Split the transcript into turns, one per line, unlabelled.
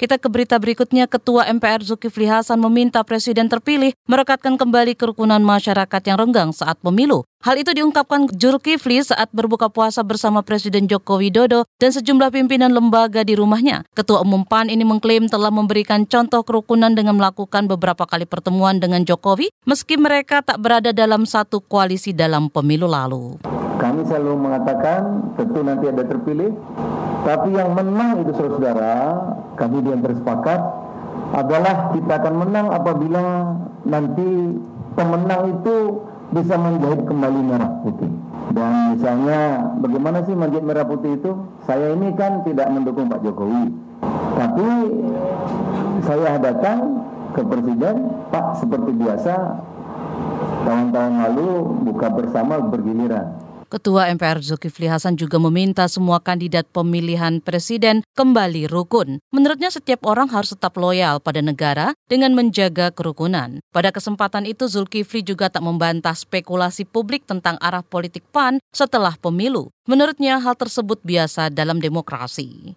Kita ke berita berikutnya, Ketua MPR Zulkifli Hasan meminta Presiden terpilih merekatkan kembali kerukunan masyarakat yang renggang saat pemilu. Hal itu diungkapkan Zulkifli saat berbuka puasa bersama Presiden Joko Widodo dan sejumlah pimpinan lembaga di rumahnya. Ketua Umum PAN ini mengklaim telah memberikan contoh kerukunan dengan melakukan beberapa kali pertemuan dengan Jokowi meski mereka tak berada dalam satu koalisi dalam pemilu lalu.
Kami selalu mengatakan tentu nanti ada terpilih tapi yang menang itu saudara-saudara, kami yang bersepakat adalah kita akan menang apabila nanti pemenang itu bisa menjahit kembali merah putih. Dan misalnya bagaimana sih menjahit merah putih itu? Saya ini kan tidak mendukung Pak Jokowi. Tapi saya datang ke Presiden, Pak seperti biasa tahun-tahun lalu buka bersama bergiliran.
Ketua MPR Zulkifli Hasan juga meminta semua kandidat pemilihan presiden kembali rukun. Menurutnya setiap orang harus tetap loyal pada negara dengan menjaga kerukunan. Pada kesempatan itu Zulkifli juga tak membantah spekulasi publik tentang arah politik PAN setelah pemilu. Menurutnya hal tersebut biasa dalam demokrasi.